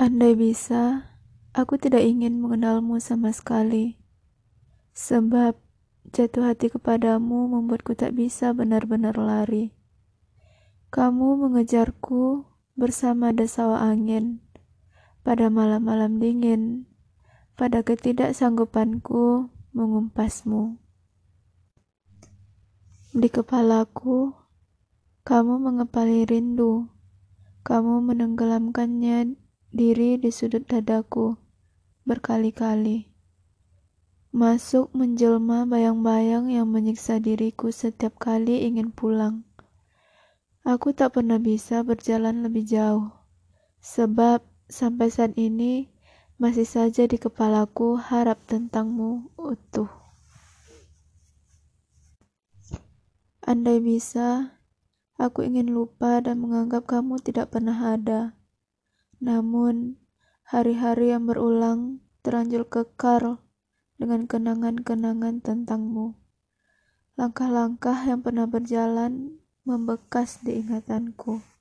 Andai bisa, aku tidak ingin mengenalmu sama sekali. Sebab jatuh hati kepadamu membuatku tak bisa benar-benar lari. Kamu mengejarku bersama desawa angin pada malam-malam dingin, pada ketidaksanggupanku mengumpasmu. Di kepalaku, kamu mengepali rindu, kamu menenggelamkannya diri di sudut dadaku berkali-kali. Masuk menjelma bayang-bayang yang menyiksa diriku setiap kali ingin pulang. Aku tak pernah bisa berjalan lebih jauh, sebab sampai saat ini masih saja di kepalaku harap tentangmu utuh. Andai bisa, aku ingin lupa dan menganggap kamu tidak pernah ada. Namun, hari-hari yang berulang terlanjur kekal dengan kenangan-kenangan tentangmu. Langkah-langkah yang pernah berjalan membekas di ingatanku.